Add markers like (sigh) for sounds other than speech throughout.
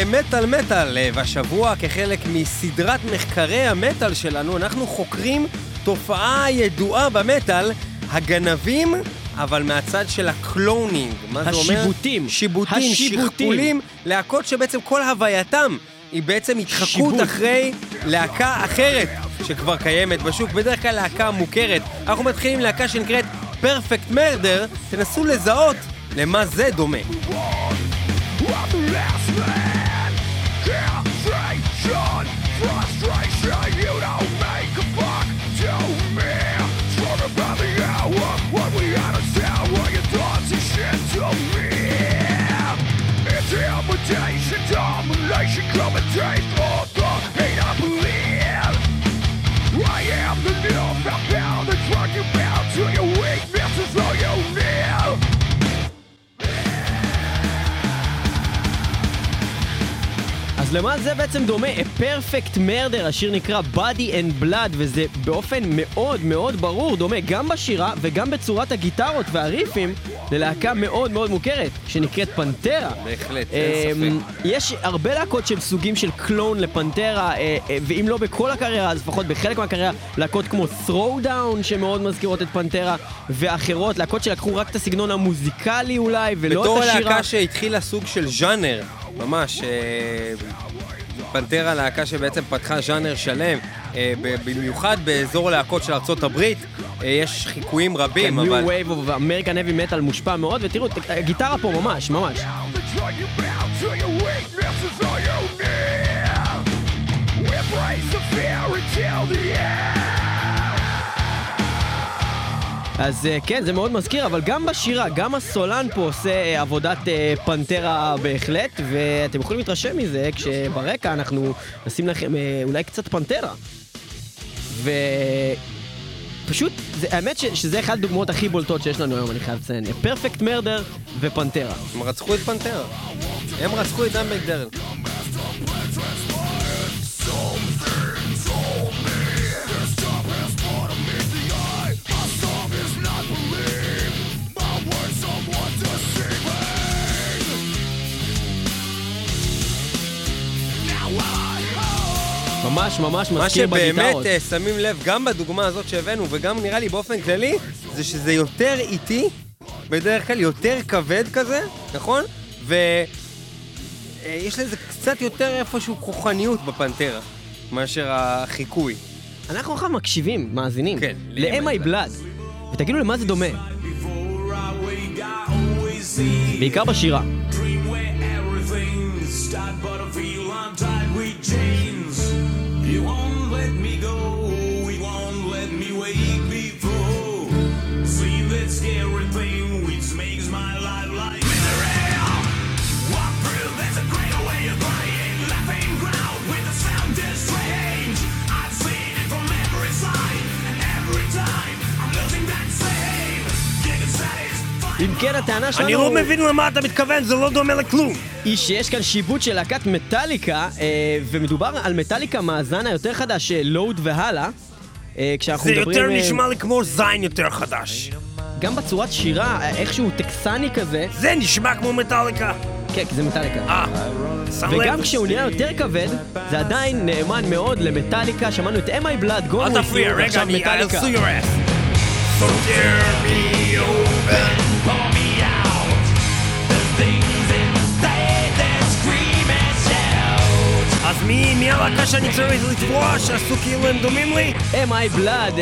למטאל מטאל, והשבוע כחלק מסדרת מחקרי המטאל שלנו, אנחנו חוקרים תופעה ידועה במטאל, הגנבים, אבל מהצד של ה cloning. מה זה אומר? השיבוטים. שיבוטים. שכפולים, להקות שבעצם כל הווייתם היא בעצם התחקות. אחרי להקה אחרת שכבר קיימת בשוק, בדרך כלל להקה מוכרת. אנחנו מתחילים עם להקה שנקראת Perfect Murder, תנסו לזהות למה זה דומה. Domination אז למה זה בעצם דומה? A Perfect Murder, השיר נקרא Body and Blood, וזה באופן מאוד מאוד ברור דומה גם בשירה וגם בצורת הגיטרות והריפים ללהקה מאוד מאוד מוכרת, שנקראת פנטרה. בהחלט, אין אמ, ספק. יש הרבה להקות של סוגים של קלון לפנטרה, אה, אה, ואם לא בכל הקריירה, אז לפחות בחלק מהקריירה, להקות כמו Throwdown שמאוד מזכירות את פנטרה, ואחרות, להקות שלקחו רק את הסגנון המוזיקלי אולי, ולא בתור את השירה. להקה שהתחילה סוג של ז'אנר, ממש, אה, פנטרה להקה שבעצם פתחה ז'אנר שלם, אה, ב- במיוחד באזור להקות של ארצות הברית, אה, יש חיקויים רבים, ניו אבל... וייב ואמריקן אבי מטאל מושפע מאוד, ותראו, הגיטרה פה ממש, ממש. Embrace the fear until the end אז אה, כן, זה מאוד מזכיר, אבל גם בשירה, גם הסולן פה עושה אה, עבודת אה, פנטרה בהחלט, ואתם יכולים להתרשם מזה כשברקע אנחנו נשים לכם אולי קצת פנטרה. ו... פשוט, זה, האמת ש, שזה אחד הדוגמאות הכי בולטות שיש לנו היום, אני חייב לציין. פרפקט מרדר ופנטרה. הם רצחו את פנטרה. הם רצחו את דמבק דרל. ממש ממש מה מזכיר שבאמת בגיטרות. אה, שמים לב, גם בדוגמה הזאת שהבאנו, וגם נראה לי באופן כללי, זה שזה יותר איטי, בדרך כלל יותר כבד כזה, נכון? ויש לזה קצת יותר איפשהו כוחניות בפנטרה, מאשר החיקוי. אנחנו עכשיו מקשיבים, מאזינים, כן, ל-MI בלאד. ותגידו לי מה זה דומה. בעיקר בשירה. dream where everything start but I feel I'm tied with chains You won't let me go, אם כן, הטענה שלנו... אני לא מבין למה אתה מתכוון, זה לא דומה לכלום. היא שיש כאן שיבוט של להקת מטאליקה, אה, ומדובר על מטאליקה מהזן היותר חדש, אה, לואוד והלאה. אה, כשאנחנו זה מדברים... יותר אה, נשמע לי כמו זין יותר חדש. גם בצורת שירה, איכשהו טקסני כזה. זה נשמע כמו מטאליקה. כן, כי זה מטאליקה. אה, שם לב. וגם כשהוא נהיה יותר כבד, זה עדיין נאמן מאוד למטאליקה. שמענו את אמי בלאד, גו אל תפריע, רגע, ועכשיו אני מטאליקה. I'll sue your ass. So tear me open. מי מי הלהקה שאני צריך לתבוע שעשו כאילו הם דומים לי? אמי בלאד,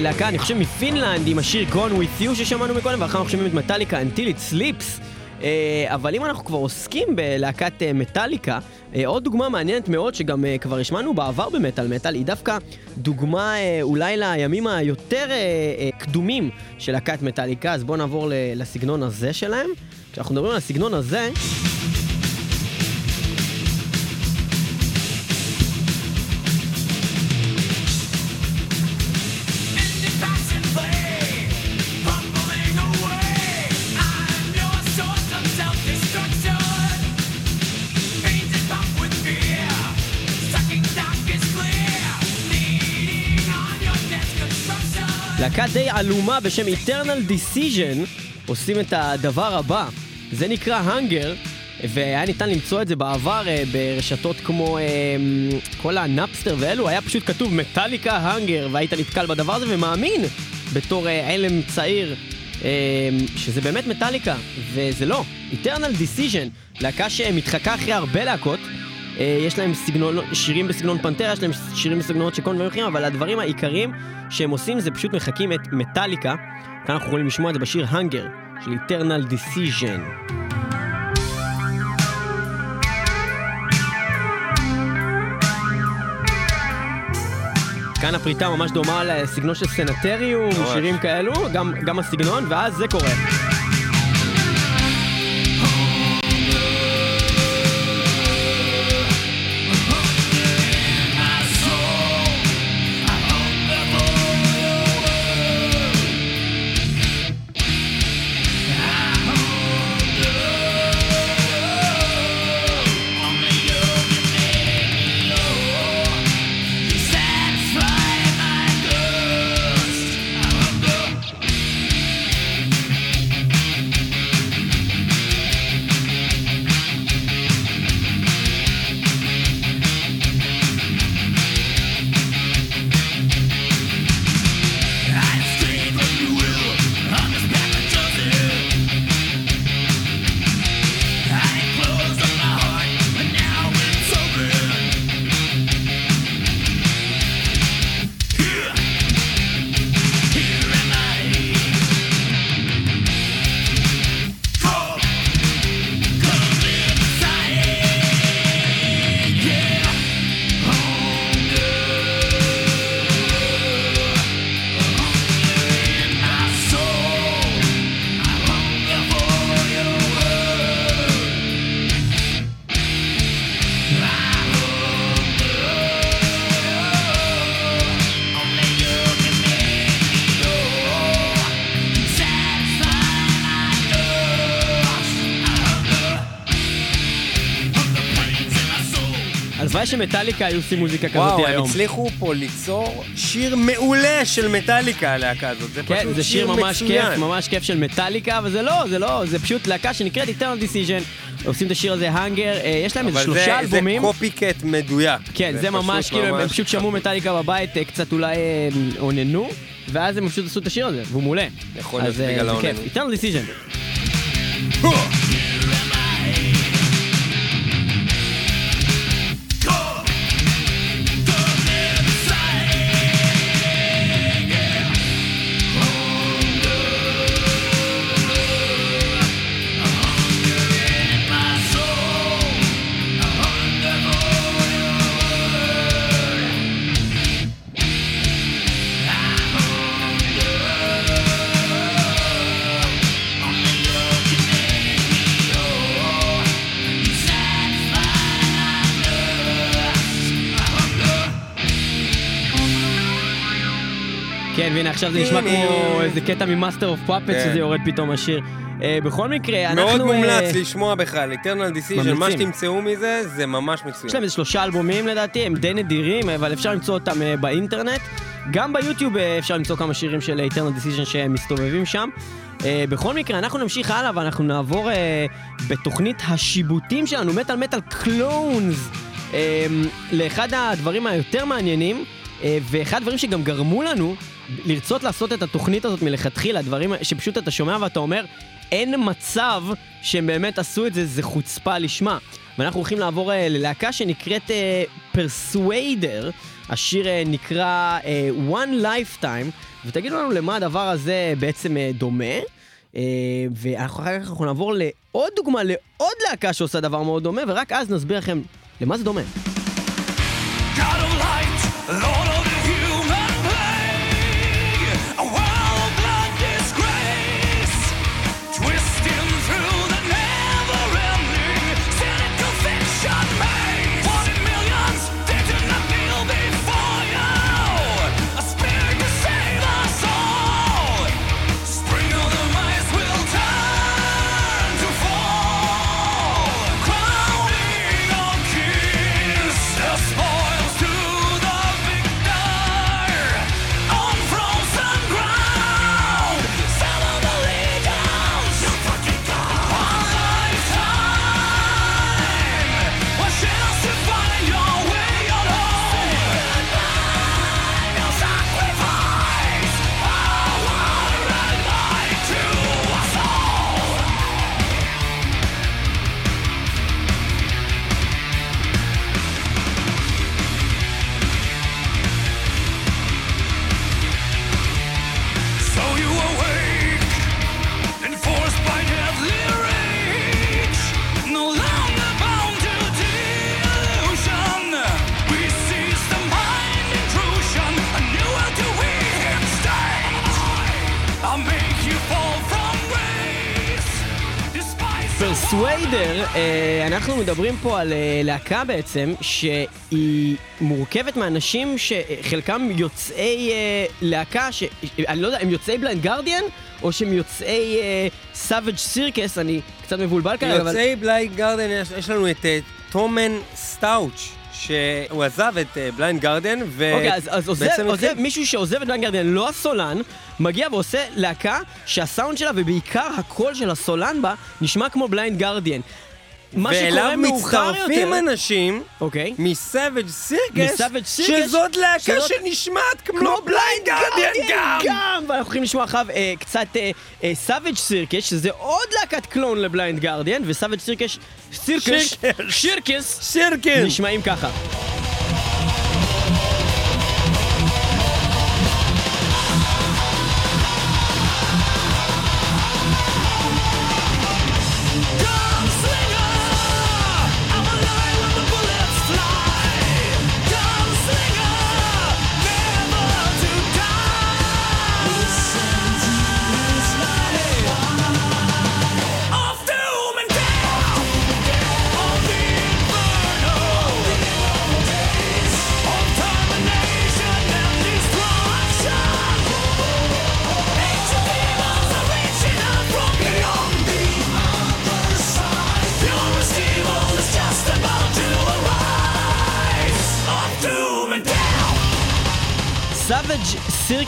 להקה, אני חושב מפינלנד, עם השיר Gone With You ששמענו מקודם, ואחר אנחנו שומעים את מטאליקה Until It Sleeps. אה, אבל אם אנחנו כבר עוסקים בלהקת מטאליקה, אה, עוד דוגמה מעניינת מאוד שגם אה, כבר השמענו בעבר במטאל מטאל, היא דווקא דוגמה אולי לימים היותר קדומים של להקת מטאליקה, אז בואו נעבור לסגנון הזה שלהם. כשאנחנו מדברים על הסגנון הזה, די עלומה בשם Eternal Decision עושים את הדבר הבא. זה נקרא Hunger, והיה ניתן למצוא את זה בעבר אה, ברשתות כמו אה, כל הנאפסטר ואלו, היה פשוט כתוב מטאליקה Hunger, והיית נתקל בדבר הזה ומאמין בתור עלם צעיר אה, שזה באמת מטאליקה, וזה לא. Eternal Decision, להקה שמתחקה אחרי הרבה להקות. אה, יש להם סגנון, שירים בסגנון פנטרה, יש להם שירים בסגנונות של כל מיני דברים, אבל הדברים העיקריים שהם עושים זה פשוט מחקים את מטאליקה. כאן אנחנו יכולים לשמוע את זה בשיר Hunger של Eternal Decision. כאן הפריטה ממש דומה לסגנון של סנטריום. שירים כאלו, גם, גם הסגנון, ואז זה קורה. הלוואי שמטאליקה היו עושים מוזיקה כזאת וואו, הם היום. הצליחו פה ליצור שיר מעולה של מטאליקה, הלהקה הזאת. זה כן, פשוט זה שיר ממש מצוין. כיף, ממש כיף של מטאליקה, אבל זה לא, זה לא, זה פשוט להקה שנקראת Eternal Decision, עושים את השיר הזה האנגר, יש להם איזה אבל שלושה זה- אלבומים. זה קופי-קט מדויק. כן, זה ממש, פשוט כאילו, הם ממש- פשוט שמעו מטאליקה בבית, אה, קצת אולי אה, אוננו, ואז הם פשוט עשו את השיר הזה, והוא מעולה. יכול להיות אה, בגלל זה. האוננות. Eternal Decision. עכשיו זה נשמע כמו איזה קטע מ Master of Puppets, כן. שזה יורד פתאום השיר. אה, בכל מקרה, אנחנו... מאוד אה, מומלץ לשמוע בכלל, Eternal Decision, מה. שתמצאו מזה, זה ממש יש להם מצוין. איזה שלושה אלבומים לדעתי, הם די נדירים, אבל אפשר למצוא אותם אה, באינטרנט. גם ביוטיוב אפשר למצוא כמה שירים של אה, Eternal Decision שהם מסתובבים שם. אה, בכל מקרה, אנחנו נמשיך הלאה ואנחנו נעבור אה, בתוכנית השיבוטים שלנו, מטאל מטאל clones, לאחד הדברים היותר מעניינים, אה, ואחד הדברים שגם גרמו לנו לרצות לעשות את התוכנית הזאת מלכתחילה, דברים שפשוט אתה שומע ואתה אומר, אין מצב שהם באמת עשו את זה, זה חוצפה לשמה. ואנחנו הולכים לעבור אה, ללהקה שנקראת אה, Persuader, השיר אה, נקרא אה, One Lifetime, ותגידו לנו למה הדבר הזה בעצם אה, דומה. אה, ואחר כך אנחנו נעבור לעוד דוגמה לעוד להקה שעושה דבר מאוד דומה, ורק אז נסביר לכם למה זה דומה. אנחנו מדברים פה על אה, להקה בעצם, שהיא מורכבת מאנשים שחלקם יוצאי אה, להקה, ש... אני לא יודע, הם יוצאי Blind Guardian, או שהם יוצאי Savage Circus, אני קצת מבולבל כרגע, אבל... יוצאי Blind Guardian, יש, יש לנו את אה, Thomen Stauch, שהוא עזב את אה, Blind Guardian, ו... אוקיי, אז, אז עוזב, עוזב, התחיל- מישהו שעוזב את Blind Guardian, לא הסולן, מגיע ועושה להקה שהסאונד שלה ובעיקר הקול של הסולן בה נשמע כמו Blind Guardian. מה שקורה ואליו מאוחר מצטרפים יותר... אנשים אוקיי. מ Savage Circus, מ Savage Circus, שזאת להקה שזאת- שנשמעת כמו Blind Guardian גם! גם! ואנחנו הולכים לשמוע אחריו אה, קצת Savage Circus, שזה עוד להקת clone ל Blind Guardian, ו Savage Circus, Circus, Circus! נשמעים ככה.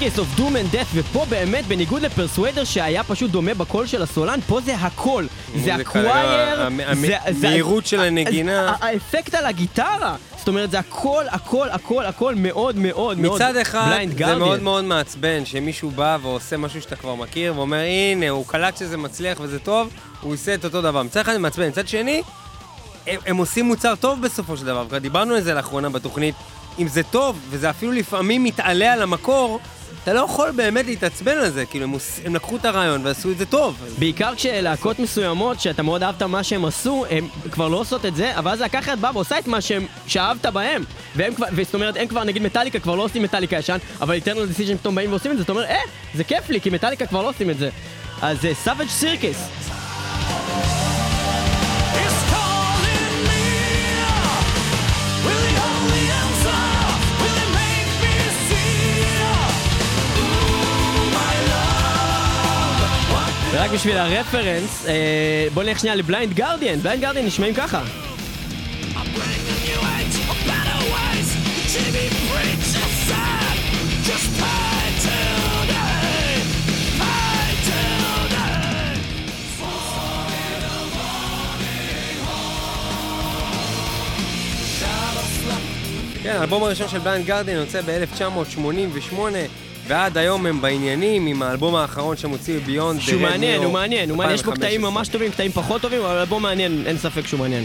Circus of Doom and Death, ופה באמת, בניגוד ל Persuader שהיה פשוט דומה בקול של הסולן, פה זה הקול. זה הקווייר, זה- המהירות של הנגינה. האפקט על הגיטרה. זאת אומרת, זה הכל, הכל, הכל, הכל מאוד מאוד מאוד מצד אחד, זה מאוד. מאוד מעצבן שמישהו בא ועושה משהו שאתה כבר מכיר, ואומר, הנה, הוא קלט שזה מצליח וזה טוב, הוא עושה את אותו דבר. מצד אחד זה מעצבן, מצד שני, הם, הם עושים מוצר טוב בסופו של דבר, כבר דיברנו על זה לאחרונה בתוכנית. אם זה טוב, וזה אפילו לפעמים מתעלה על המקור, אתה לא יכול באמת להתעצבן על זה, כאילו, הם, עוש- הם לקחו את הרעיון ועשו את זה טוב. בעיקר כשלהקות מסוימות, שאתה מאוד אהבת מה שהם עשו, הם כבר לא עושות את זה, אבל אז להקה אחרת באה ועושה את מה שהם, שאהבת בהם. והם כבר, זאת אומרת, הם כבר, נגיד מטאליקה כבר לא עושים מטאליקה ישן, אבל Eternal Decision פתאום באים ועושים את זה, אתה אומר, אה, זה כיף לי, כי מטאליקה כבר לא עושים את זה. אז Savage Circus, ורק בשביל ה reference, אה, בוא נלך שנייה ל Blind Guardian, Blind Guardian נשמעים ככה. כן, האלבום הראשון של Blind Guardian יוצא ב-1988, ועד היום הם בעניינים עם האלבום האחרון שהם הוציאו Beyond. שהוא מעניין, הוא מעניין, הוא מעניין, יש בו קטעים ממש טובים, קטעים פחות טובים, אבל אלבום מעניין, אין ספק שהוא מעניין.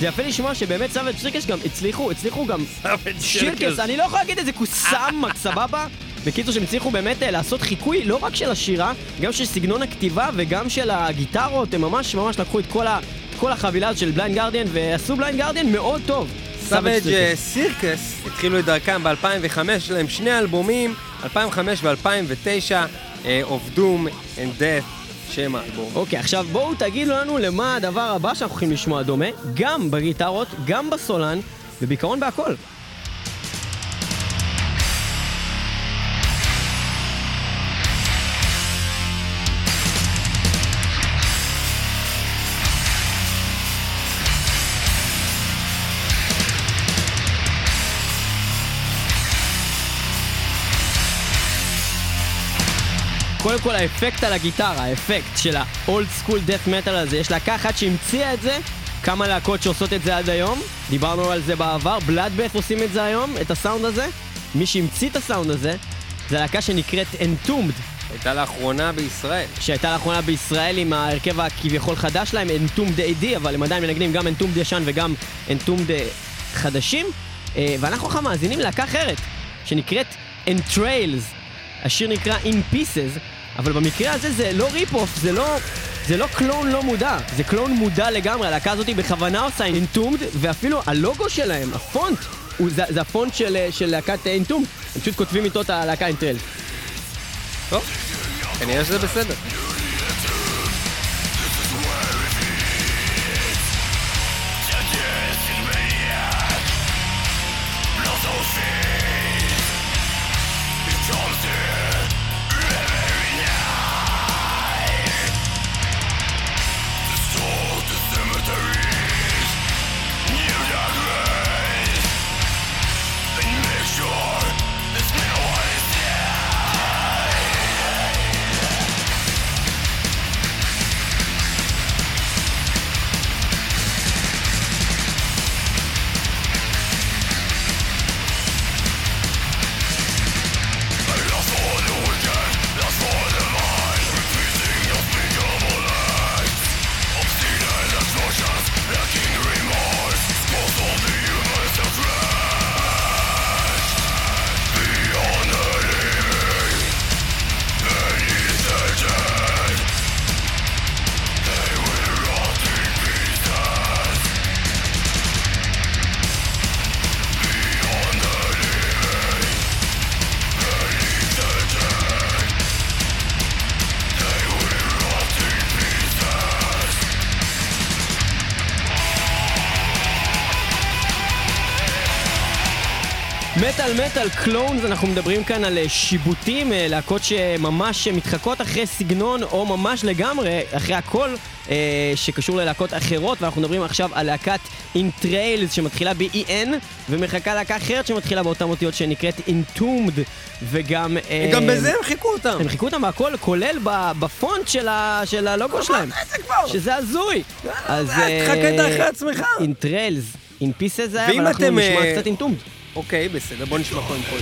זה יפה לשמוע שבאמת Savage Circus גם הצליחו, הצליחו גם... (laughs) שירקס, אני לא יכול להגיד את זה כוסמק, (laughs) סבבה? בקיצור, שהם הצליחו באמת אה, לעשות חיקוי לא רק של השירה, גם של סגנון הכתיבה וגם של הגיטרות, הם ממש ממש לקחו את כל, ה, כל החבילה של Blind Guardian ועשו Blind Guardian מאוד טוב. Savage Circus. סירקס התחילו את דרכם ב-2005, יש להם שני אלבומים, 2005 ו-2009, of Doom and Death, שם האלבום. אוקיי, עכשיו בואו תגידו לנו למה הדבר הבא שאנחנו הולכים לשמוע דומה, גם בגיטרות, גם בסולן, ובעיקרון בהכל. כל האפקט על הגיטרה, האפקט של האולד סקול דאט מטאל הזה, יש להקה אחת שהמציאה את זה, כמה להקות שעושות את זה עד היום, דיברנו על זה בעבר, בלאדבאט עושים את זה היום, את הסאונד הזה, מי שהמציא את הסאונד הזה, זה להקה שנקראת Entombed, הייתה לאחרונה בישראל. שהייתה לאחרונה בישראל עם ההרכב הכביכול חדש שלהם, Entombed AD, אבל הם עדיין מנגנים גם Entombed ישן וגם Entombed אה, חדשים, אה, ואנחנו עכשיו מאזינים להקה אחרת, שנקראת Entrails, השיר נקרא In Pieces, אבל במקרה הזה זה לא rip-off, זה לא... זה לא clone לא מודע, זה clone מודע לגמרי, הלהקה הזאת בכוונה עושה Entombed, ואפילו הלוגו שלהם, הפונט, הוא, זה, זה הפונט של, של להקת Entombed, הם פשוט כותבים איתו את הלהקה Entrails. טוב, כנראה שזה בסדר. מטאל מטאל clones, אנחנו מדברים כאן על אה, שיבוטים, אה, להקות שממש מתחקות אחרי סגנון, או ממש לגמרי, אחרי הכל אה, שקשור ללהקות אחרות, ואנחנו מדברים עכשיו על להקת Entrails שמתחילה ב-EN, ומחקה להקה אחרת שמתחילה באותן אותיות שנקראת Entombed, וגם... אה, גם בזה הם חיקו אותם. הם חיקו אותם בהכל, כולל בפונט של, ה, של הלוגו שלהם. שזה הזוי. אז... התחקת אחרי עצמך. Entrails, פיסס זה היה, ואנחנו אתם, נשמע קצת אינטומד. אוקיי, בסדר, בוא נשמע קודם כל.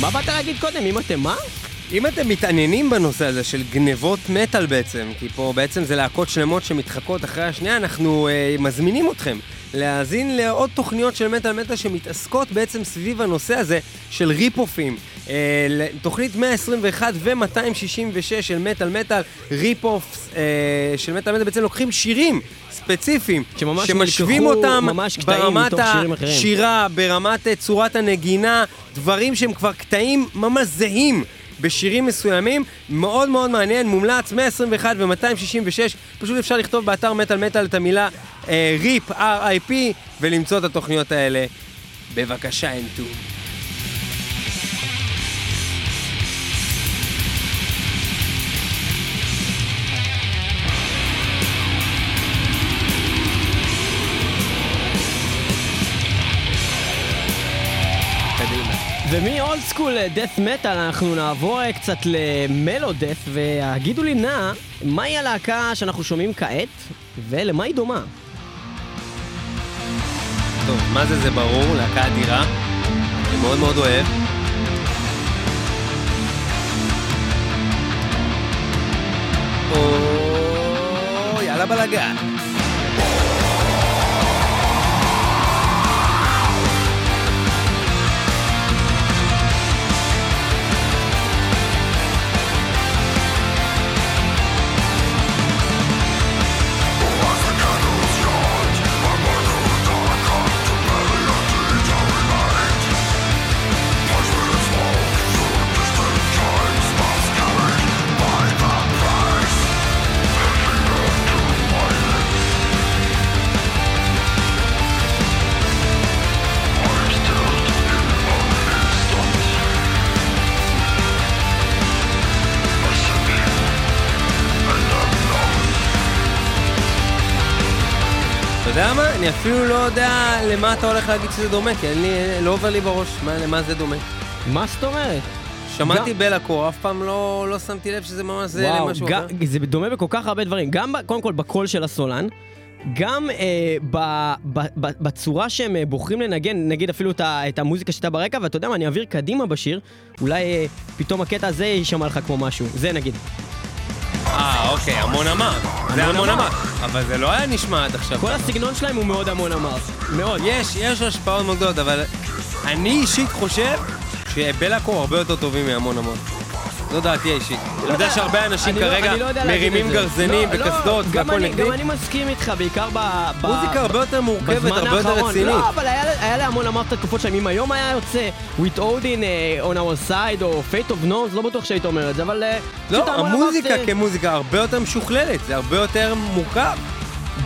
מה באת להגיד קודם? אם אתם מה? אם אתם מתעניינים בנושא הזה של גנבות מטאל בעצם, כי פה בעצם זה להקות שלמות שמתחקות אחרי השנייה, אנחנו אה, מזמינים אתכם להאזין לעוד תוכניות של מטאל מטאל שמתעסקות בעצם סביב הנושא הזה של ריפ-אופים. אה, תוכנית 121 ו-266 של מטאל מטאל, rip-off אה, של מטאל מטאל בעצם לוקחים שירים ספציפיים, שממש שמשווים אותם ממש ברמת. השירה, ברמת אה, צורת הנגינה, דברים שהם כבר קטעים ממש זהים. בשירים מסוימים, מאוד מאוד מעניין, מומלץ 121 ו-266, פשוט אפשר לכתוב באתר מטאל מטאל את המילה אה, R-I-P, ולמצוא את התוכניות האלה. בבקשה, אנטום. ומאולד סקול דף מטאל אנחנו נעבור אה, קצת למלו דף, והגידו לי נא, מהי הלהקה שאנחנו שומעים כעת, ולמה היא דומה? טוב, מה זה זה ברור, להקה אדירה. אני מאוד מאוד אוהב. או... יאללה בלאגן. אני אפילו לא יודע למה אתה הולך להגיד שזה דומה, כי אני, לא עובר לי בראש מה, למה זה דומה. מה זאת אומרת? שמעתי גם- בלקור, אף פעם לא, לא שמתי לב שזה ממש זה למשהו גם- אחר. זה דומה בכל כך הרבה דברים, גם קודם כל בקול של הסולן, גם אה, ב, ב, ב, בצורה שהם אה, בוחרים לנגן, נגיד אפילו את, ה, את המוזיקה שהייתה ברקע, ואתה יודע מה, אני אעביר קדימה בשיר, אולי אה, פתאום הקטע הזה יישמע לך כמו משהו, זה נגיד. אה, אוקיי, המון אמר. זה המון אמר. אמר. אבל זה לא היה נשמע עד עכשיו. כל. הסגנון שלהם הוא מאוד המון אמר, מאוד. יש, יש השפעות מאוד גדולות, אבל אני אישית חושב שבלקור הרבה יותר טובים מהמון המון. זו דעתי האישית. אני יודע שהרבה אנשים לא- כרגע לא מרימים. גרזנים לא, לא, וקסדות והכל נגדי. גם אני מסכים איתך, בעיקר ב... מוזיקה הרבה יותר מורכבת, הרבה יותר. רצינית. לא, אבל היה, להמון אמרת את התקופות שלהם. אם היום היה יוצא with Odin uh, on our side או Fate of Norns, לא בטוח שהיית אומר את זה, אבל... פשוט לא, המון המוזיקה אמרת, כמוזיקה הרבה יותר משוכללת, זה הרבה יותר מורכב.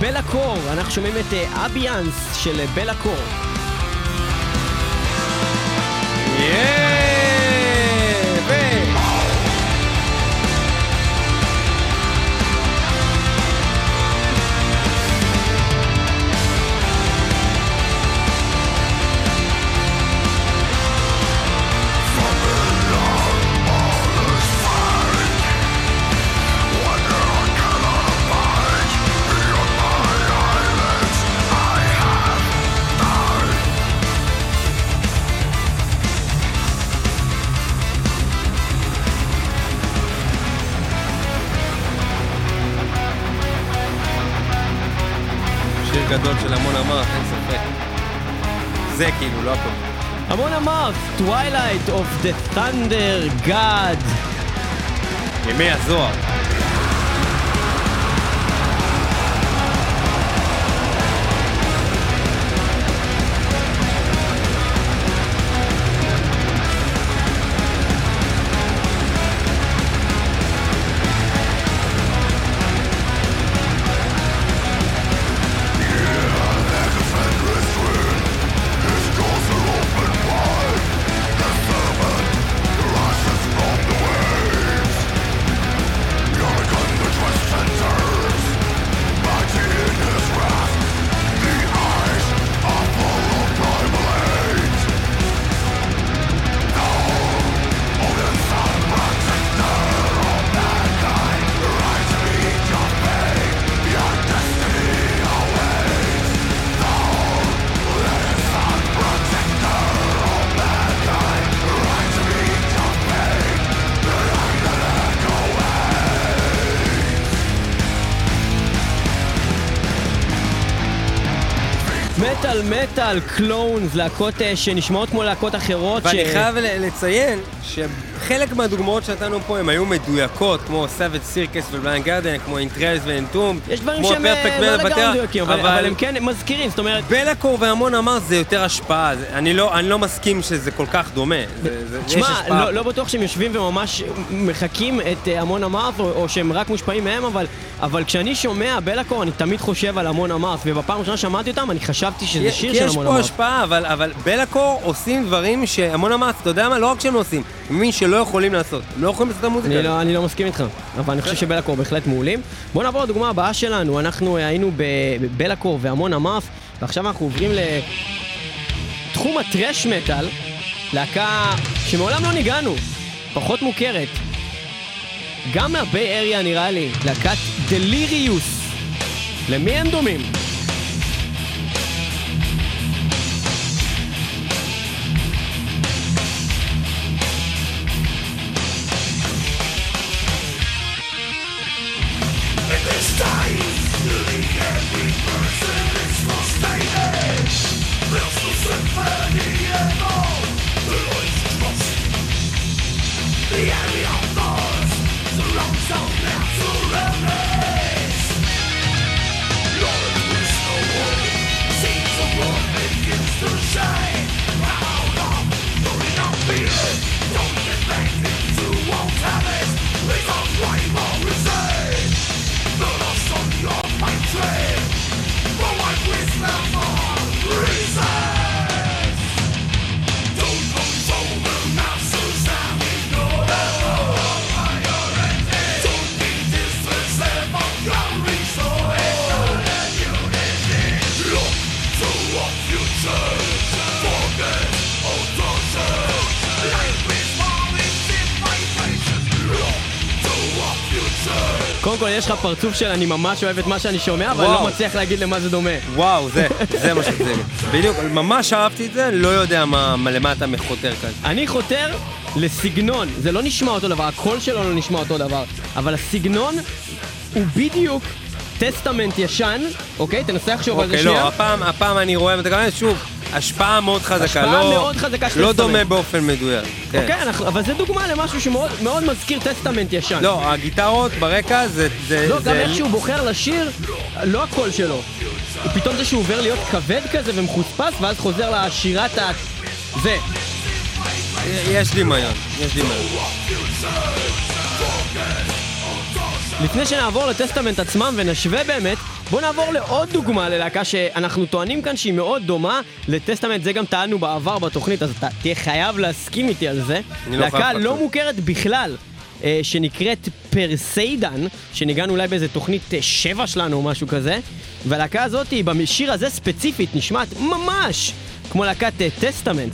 בלה קור, אנחנו שומעים את אה, אביאנס של אה, בלה קור. יאה! כאילו, לא הכל. המון אמרת, Twilight of the Thunder God. ימי הזוהר. מטאל קלונס, להקות אה, שנשמעות כמו להקות אחרות. ואני ש- חייב לציין שחלק מהדוגמאות שנתנו פה הן היו מדויקות, כמו סאבט סירקס ובליין גרדן, כמו אינטרלס ואינטום, יש דברים שהם אה, לא לגמרי מדויקים, אבל אבל הם כן מזכירים, זאת אומרת... בלקור והמון אמר זה יותר השפעה, זה- אני לא, אני לא מסכים שזה כל כך דומה, יש תשמע. לא, לא בטוח שהם יושבים וממש מחקים את אה, המון אמרת, או, או שהם רק מושפעים מהם, אבל, אבל כשאני שומע בלקור, אני תמיד חושב על המון אמרת, ובפעם הראשונה שמעתי אותם, אני חשבתי שזה שיר כי של יש המון פה אמרת. השפעה, אבל, אבל בלקור עושים דברים שהמון אמרת, אתה יודע מה? לא רק שהם לא עושים, מבין שלא יכולים לעשות, לא יכולים לעשות את המוזיקה. אני לא, אני לא מסכים איתך, אבל אני חושב שבלקור בהחלט מעולים. בואו נעבור לדוגמה הבאה שלנו, אנחנו אה, היינו ב- בבלקור והמון אמרת, ועכשיו אנחנו עוברים לתחום הטרש מטאל, להקה שמעולם לא ניגענו, פחות מוכרת. גם מהביי אריה נראה לי, להקת דליריוס. למי הם דומים? symphony קודם כל יש לך פרצוף של אני ממש אוהב את מה שאני שומע, אבל אני. לא מצליח להגיד למה זה דומה. וואו, זה, זה מה שזה. בדיוק, ממש אהבתי את זה, לא יודע מה, מה למה אתה חותר כאן. אני חותר לסגנון, זה לא נשמע אותו דבר, הקול שלו לא נשמע אותו דבר, אבל הסגנון הוא בדיוק טסטמנט ישן, אוקיי? תנסה לחשוב על זה אוקיי, שנייה. לא, הפעם, הפעם אני רואה, ואתה גם שוב, השפעה מאוד חזקה, השפעה לא, מאוד חזקה של לא. דומה באופן מדויק. כן. אוקיי, אנחנו- אבל זה דוגמה למשהו שמאוד מאוד מזכיר טסטמנט ישן. לא, הגיטרות ברקע זה... זה, לא, גם זה איך שהוא בוחר לשיר, לא הקול שלו. פתאום זה שהוא עובר להיות כבד כזה ומחוספס, ואז חוזר לשירת ה... זה. יש דמיון, יש דמיון. לפני שנעבור לטסטמנט עצמם ונשווה באמת, בואו נעבור לעוד דוגמה ללהקה שאנחנו טוענים כאן שהיא מאוד דומה לטסטמנט, זה גם טענו בעבר בתוכנית, אז אתה תהיה חייב להסכים איתי על זה. לא להקה לא לחתום. מוכרת בכלל. אה, שנקראת פרסיידן, שניגענו אולי באיזה תוכנית אה, שבע שלנו או משהו כזה, והלהקה הזאת, בשיר הזה ספציפית, נשמעת ממש כמו להקת אה, טסטמנט.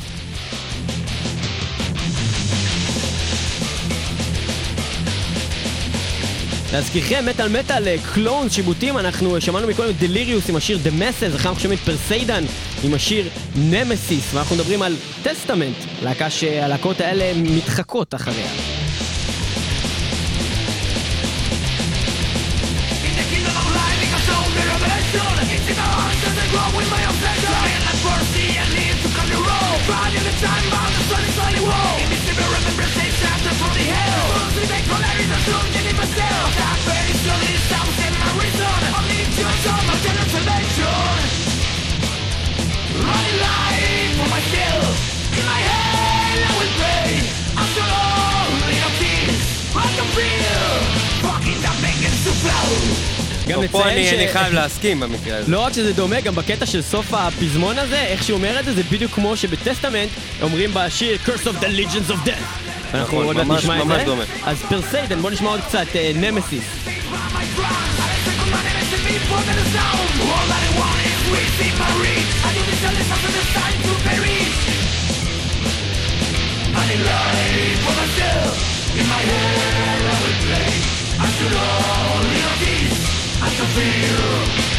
להזכירכם, מטאל מטאל, קלונס, שיבוטים, אנחנו אה, שמענו מקודם את דליריוס עם השיר The Messes, אחר אנחנו שומעים את פרסיידן עם השיר נמסיס, ואנחנו מדברים על טסטמנט, להקה שהלהקות האלה מתחקות אחריה. טוב, פה אני, נציין אני ש... חייב להסכים במקרה הזה. לא רק שזה דומה, גם בקטע של סוף הפזמון הזה, איך שהוא אומר את זה, זה בדיוק כמו שבטסטמנט אומרים בשיר Curse of the Legions of Death. אנחנו נכון, עוד מעט ממש- נשמע את ממש זה. דומה. אז פרסיידן, בוא נשמע עוד קצת נמסיס.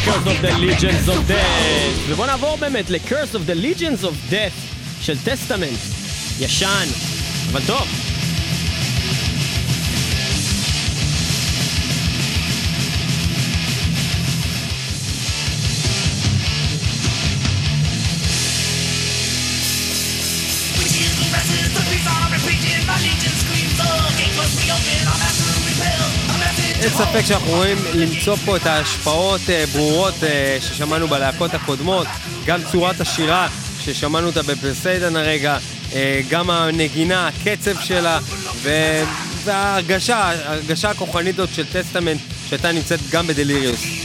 Curse of the Legions of Death. ובוא נעבור באמת ל-Curse of the Legions of Death של טסטמנט. ישן, אבל טוב. אין ספק שאנחנו רואים למצוא פה את ההשפעות אה, ברורות אה, ששמענו בלהקות הקודמות, גם צורת השירה ששמענו אותה בפרסיידן הרגע, אה, גם הנגינה, הקצב שלה, וההרגשה, ההרגשה הכוחנית הזאת של טסטמנט שהייתה נמצאת גם בדליריוס. Is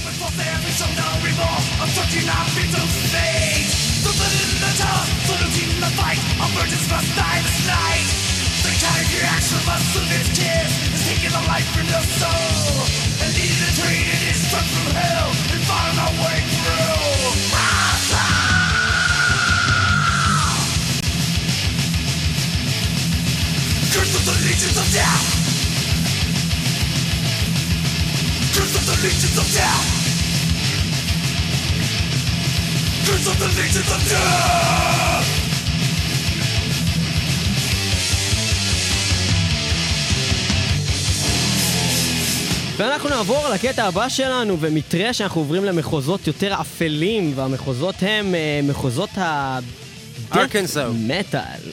fight, our virgins must die this night. Reaction of us of its tears is taking the life from your soul. And the train it is struck from hell and finding our way through. Curse of the legions of death! Curse of the legions of death! Curse of the legions of death! ואנחנו נעבור לקטע הבא שלנו, ומתראה שאנחנו עוברים למחוזות יותר אפלים, והמחוזות הם אה, מחוזות ה... ארקנסו. מטאל.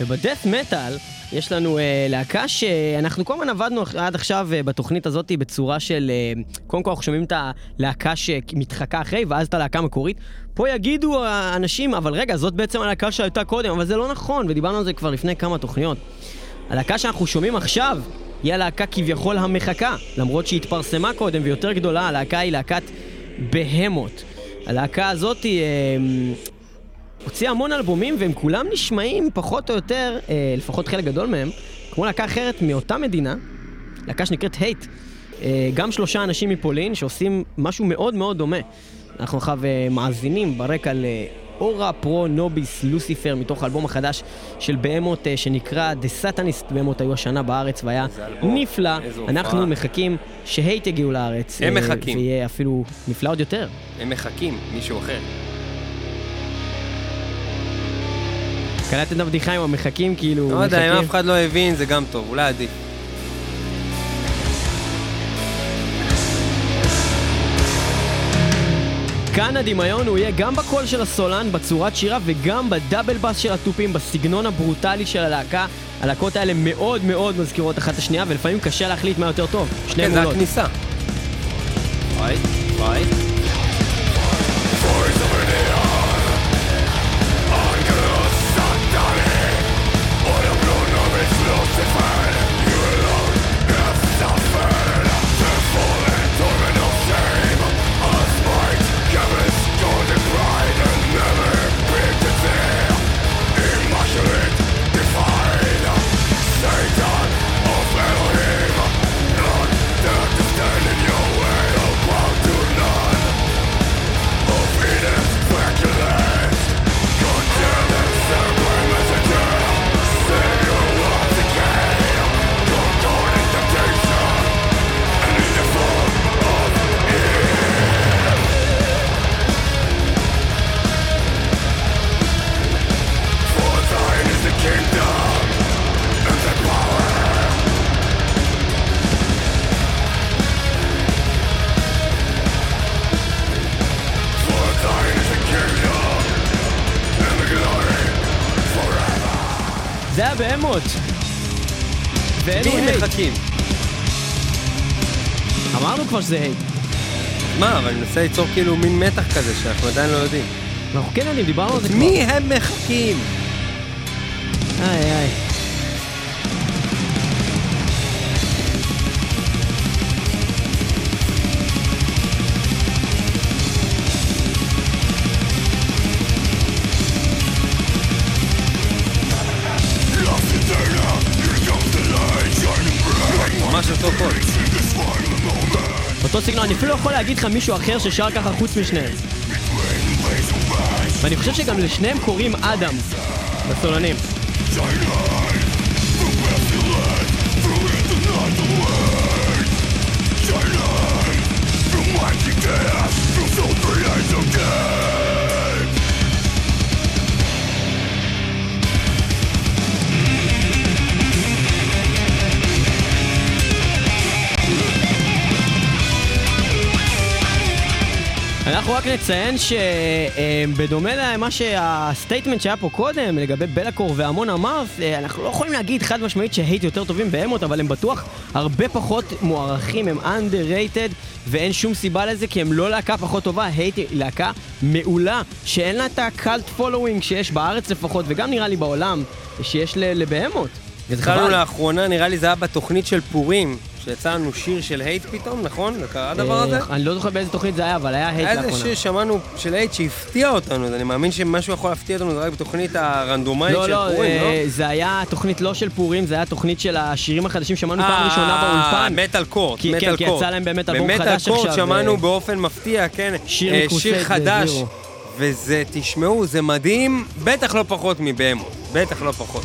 ובדף מטאל יש לנו אה, להקה שאנחנו כל הזמן עבדנו עד עכשיו אה, בתוכנית הזאת בצורה של... אה, קודם כל אנחנו שומעים את הלהקה שמתחקה אחרי, ואז את הלהקה המקורית. פה יגידו האנשים, אבל רגע, זאת בעצם הלהקה שהייתה קודם, אבל זה לא נכון, ודיברנו על זה כבר לפני כמה תוכניות. הלהקה שאנחנו שומעים עכשיו היא הלהקה כביכול המחכה, למרות שהיא התפרסמה קודם ויותר גדולה, הלהקה היא להקת בהמות. הלהקה הזאת היא... אה, הוציאה המון אלבומים והם כולם נשמעים פחות או יותר, אה, לפחות חלק גדול מהם, כמו להקה אחרת מאותה מדינה, להקה שנקראת הייט. אה, גם שלושה אנשים מפולין שעושים משהו מאוד מאוד דומה. אנחנו עכשיו אה, מאזינים ברקע לאורה פרו נוביס לוסיפר מתוך האלבום החדש של בהמות אה, שנקרא The Satanist, בהמות היו השנה בארץ והיה נפלא. אנחנו מחכים שהייט יגיעו לארץ. הם אה, מחכים. ויהיה אפילו נפלא עוד יותר. הם מחכים, מישהו אחר. קלטת את הבדיחה עם המחכים כאילו... לא יודע, אם. אף אחד לא הבין, זה גם טוב, אולי עדיף. כאן הדמיון הוא יהיה גם בקול של הסולן, בצורת שירה, וגם בדאבל בס של התופים, בסגנון הברוטלי של הלהקה. הלהקות האלה מאוד מאוד מזכירות אחת את השנייה, ולפעמים קשה להחליט מה יותר טוב. שני כן, זה. הכניסה. וואי, וואי. שזה הייט. מה, אבל אני מנסה ליצור כאילו מין מתח כזה שאנחנו עדיין לא יודעים. אנחנו כן יודעים, דיברנו על זה כבר. מי הם מחכים? איי איי. סגנון, אני אפילו לא יכול להגיד לך מישהו אחר ששר ככה חוץ משניהם. ואני חושב שגם לשניהם קוראים אדם, בסולנים. אנחנו רק נציין שבדומה למה שה statement שהיה פה קודם לגבי Be'lakor ו Amon Amarth, אה, אנחנו לא יכולים להגיד חד משמעית ש Hate יותר טובים מ Behemoth, אבל הם בטוח הרבה פחות מוערכים, הם underrated ואין שום סיבה לזה כי הם לא להקה פחות טובה, Hate היא להקה מעולה שאין לה את ה cult following שיש בארץ לפחות וגם נראה לי בעולם שיש ל Behemoth. התחלנו. לאחרונה, נראה לי זה היה בתוכנית של פורים, שיצא לנו שיר של Hate פתאום, נכון? זה קרה הדבר הזה? אה, אני לא זוכר באיזה תוכנית זה היה, אבל היה Hate היה איזה לאחרונה. שיר שמענו של Hate שהפתיע אותנו, אז אני מאמין שמשהו יכול להפתיע אותנו זה רק בתוכנית הרנדומלית לא, של לא, פורים, לא? אה, זה היה תוכנית לא של פורים, זה היה תוכנית של השירים החדשים שמענו פעם אה, ראשונה באולפן. מטאל קורט, כי- כן, מטאל כי קורט. יצא להם באמת אלבום במטאל חדש קורט עכשיו, שמענו אה, באופן מפתיע, כן, שיר חדש. וזה, תשמעו, זה מדהים, בטח לא פחות מ Behemoth, בטח לא פחות.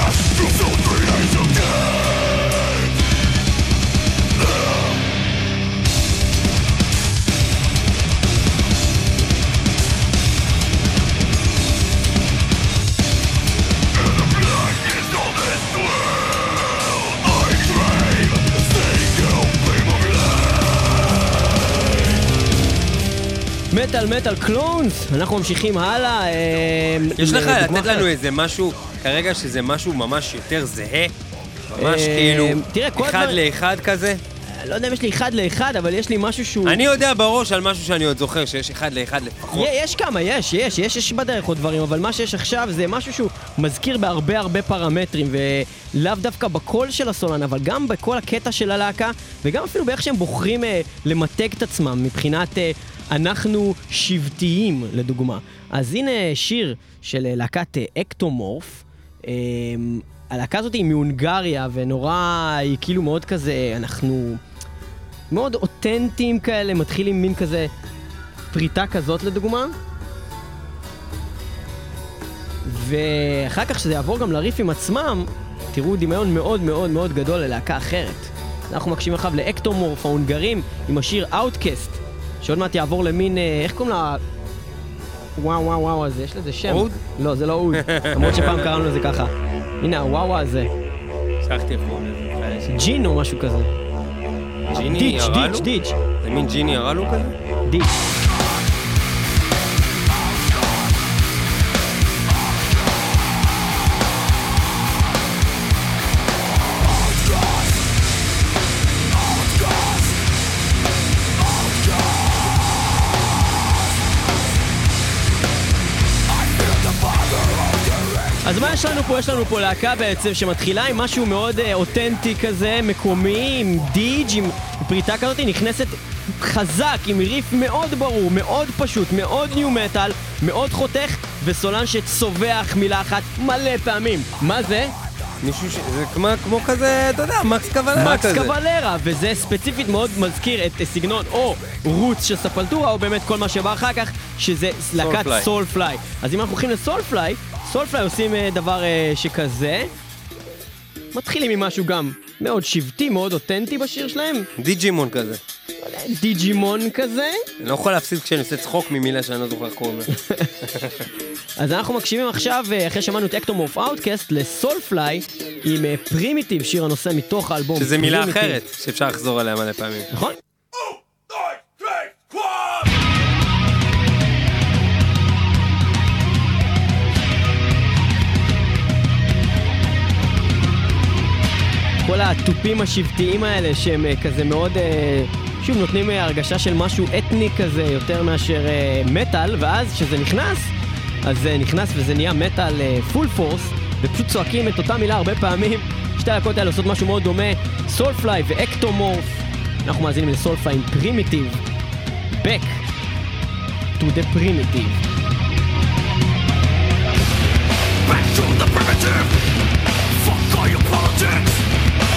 מטאל מטאל קלונס, אנחנו ממשיכים הלאה. אה, יש לך אה, לתת לנו. איזה משהו, כרגע שזה משהו ממש יותר זהה? ממש אה, כאילו, אחד לאחד כזה? לא יודע אם יש לי אחד לאחד, אבל יש לי משהו שהוא... אני יודע בראש על משהו שאני עוד זוכר, שיש אחד לאחד לפחות. יש כמה, יש, יש, יש, יש בדרך עוד דברים, אבל מה שיש עכשיו זה משהו שהוא מזכיר בהרבה הרבה פרמטרים, ולאו דווקא בקול של הסולן, אבל גם בכל הקטע של הלהקה, וגם אפילו באיך שהם בוחרים אה, למתג את עצמם, מבחינת אה, אנחנו שבטיים, לדוגמה. אז הנה שיר של להקת אקטומורף. אה, הלהקה הזאת היא מהונגריה, ונורא, היא כאילו מאוד כזה, אנחנו מאוד אותנטיים כאלה, מתחיל עם מין כזה פריטה כזאת לדוגמה. ואחר כך שזה יעבור גם לריפים עצמם, תראו דמיון מאוד מאוד מאוד גדול ללהקה אחרת. אנחנו מקשיבים עכשיו לאקטומורף ההונגרים עם השיר Outcast, שעוד מעט יעבור למין, אה, איך קוראים לה... וואו וואו וואו הזה, יש לזה שם. אוד? לא, זה לא אוד, למרות שפעם קראנו לזה ככה. הנה הוואו וואו הזה, שכחתי איך קוראים לזה. ג'ין או משהו כזה. ג'יני דיץ', הרלו? דיץ', דיץ', זה מין ג'יני הרלו כזה? דיץ'. אז מה יש לנו פה? יש לנו פה להקה בעצם שמתחילה עם משהו מאוד אה, אותנטי כזה, מקומי, עם דיג', עם פריטה כזאת, היא נכנסת חזק, עם ריף מאוד ברור, מאוד פשוט, מאוד ניו מטאל, מאוד חותך, וסולן שצווח מילה אחת מלא פעמים. מה זה? מישהו ש... זה כמו, כמו כזה, אתה יודע, מקס קבלרה מקס כזה. קבלרה, וזה ספציפית מאוד מזכיר את סגנון או רוץ של ספלטורה, או באמת כל מה שבא אחר כך, שזה להקת Soulfly. Soulfly. אז אם אנחנו הולכים ל-Soulfly, Soulfly עושים אה, דבר אה, שכזה. מתחילים עם משהו גם מאוד שבטי, מאוד אותנטי בשיר שלהם. דיג'ימון כזה. דיג'ימון כזה. אני לא יכול להפסיד כשאני עושה צחוק ממילה שאני לא זוכר איך קוראים לה. (laughs) אז אנחנו מקשיבים עכשיו, אה, אחרי שמענו את Ektomorf Outcast, ל-Soulfly עם Primitive, שיר הנושא מתוך האלבום. שזה מילה. אחרת, שאפשר לחזור עליה מלא פעמים. נכון? כל התופים השבטיים האלה שהם אה, כזה מאוד, אה, שוב, נותנים אה, הרגשה של משהו אתני כזה יותר מאשר מטאל, ואז כשזה נכנס, אז זה נכנס וזה נהיה מטאל full force, ופשוט צועקים את אותה מילה הרבה פעמים. (laughs) שתי הלהקות האלה עושות משהו מאוד דומה, Soulfly ו-Ektomorf. אנחנו מאזינים ל-Soulfly עם Primitive. Back to the primitive. Back to the primitive. Fuck all your politics.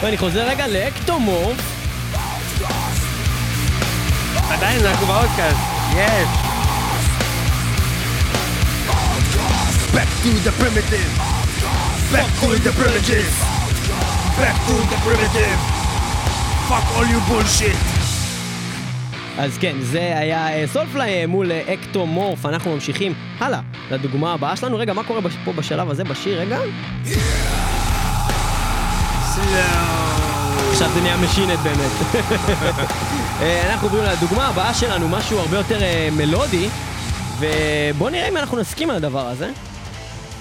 ואני חוזר רגע לאקטומורף. עדיין אנחנו באודקאסט, יש. Back to the primitive. Back to the primitive. Back to the primitive. Fuck all you bullshit. אז כן, זה היה אה, סולפליי אה, מול אה, אקטומורף, אנחנו ממשיכים הלאה לדוגמה הבאה שלנו. רגע, מה קורה פה בשלב הזה בשיר? רגע. עכשיו זה נהיה משינט באמת. (laughs) אה, אנחנו עוברים לדוגמה הבאה שלנו, משהו הרבה יותר אה, מלודי, ובואו נראה אם אנחנו נסכים על הדבר הזה.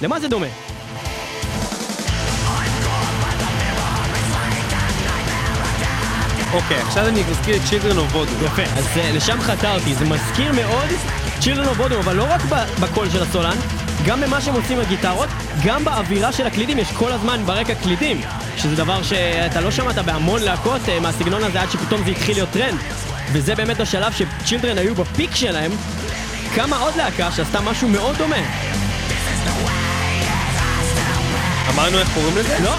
למה זה דומה? אוקיי, עכשיו אני מזכיר את Children of Bodom. יפה. אז אה, לשם חתרתי, זה מזכיר מאוד Children of Bodom, אבל לא רק בקול של הסולן, גם במה שהם עושים בגיטרות, גם באווירה של הקלידים, יש כל הזמן ברקע קלידים, שזה דבר שאתה לא שמעת בהמון להקות אה, מהסגנון הזה עד שפתאום זה התחיל להיות טרנד. וזה באמת השלב ש-Children היו ב-peak שלהם, קמה עוד להקה שעשתה משהו מאוד דומה. אמרנו איך קוראים לזה? לא?